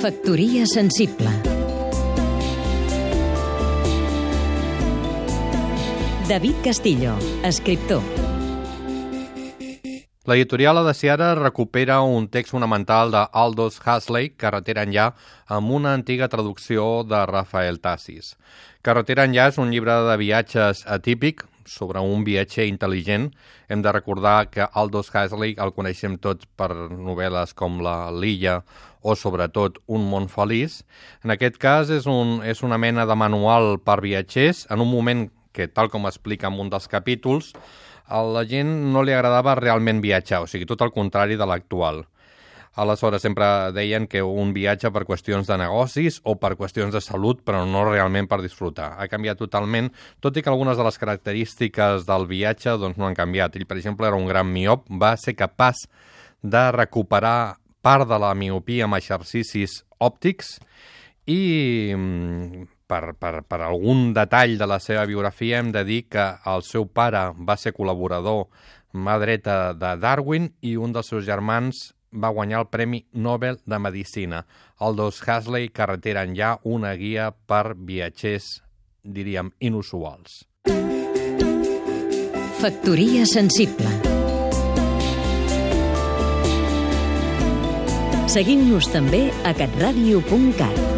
Factoria sensible David Castillo, escriptor L'editorial Adeciara recupera un text fonamental de Aldous Huxley, Carretera enllà, amb una antiga traducció de Rafael Tassis. Carretera enllà és un llibre de viatges atípic sobre un viatger intel·ligent. Hem de recordar que Aldous Huxley el coneixem tots per novel·les com La Lilla o sobretot Un món feliç. En aquest cas és, un, és una mena de manual per viatgers en un moment que, tal com explica en un dels capítols, a la gent no li agradava realment viatjar, o sigui, tot el contrari de l'actual. Aleshores, sempre deien que un viatge per qüestions de negocis o per qüestions de salut, però no realment per disfrutar. Ha canviat totalment, tot i que algunes de les característiques del viatge doncs, no han canviat. Ell, per exemple, era un gran miop, va ser capaç de recuperar part de la miopia amb exercicis òptics i mm, per, per, per algun detall de la seva biografia hem de dir que el seu pare va ser col·laborador mà dreta de Darwin i un dels seus germans va guanyar el Premi Nobel de Medicina. Aldous Huxley, Carretera enllà, una guia per viatgers, diríem, inusuals. Factoria sensible Seguim-nos també a catradio.cat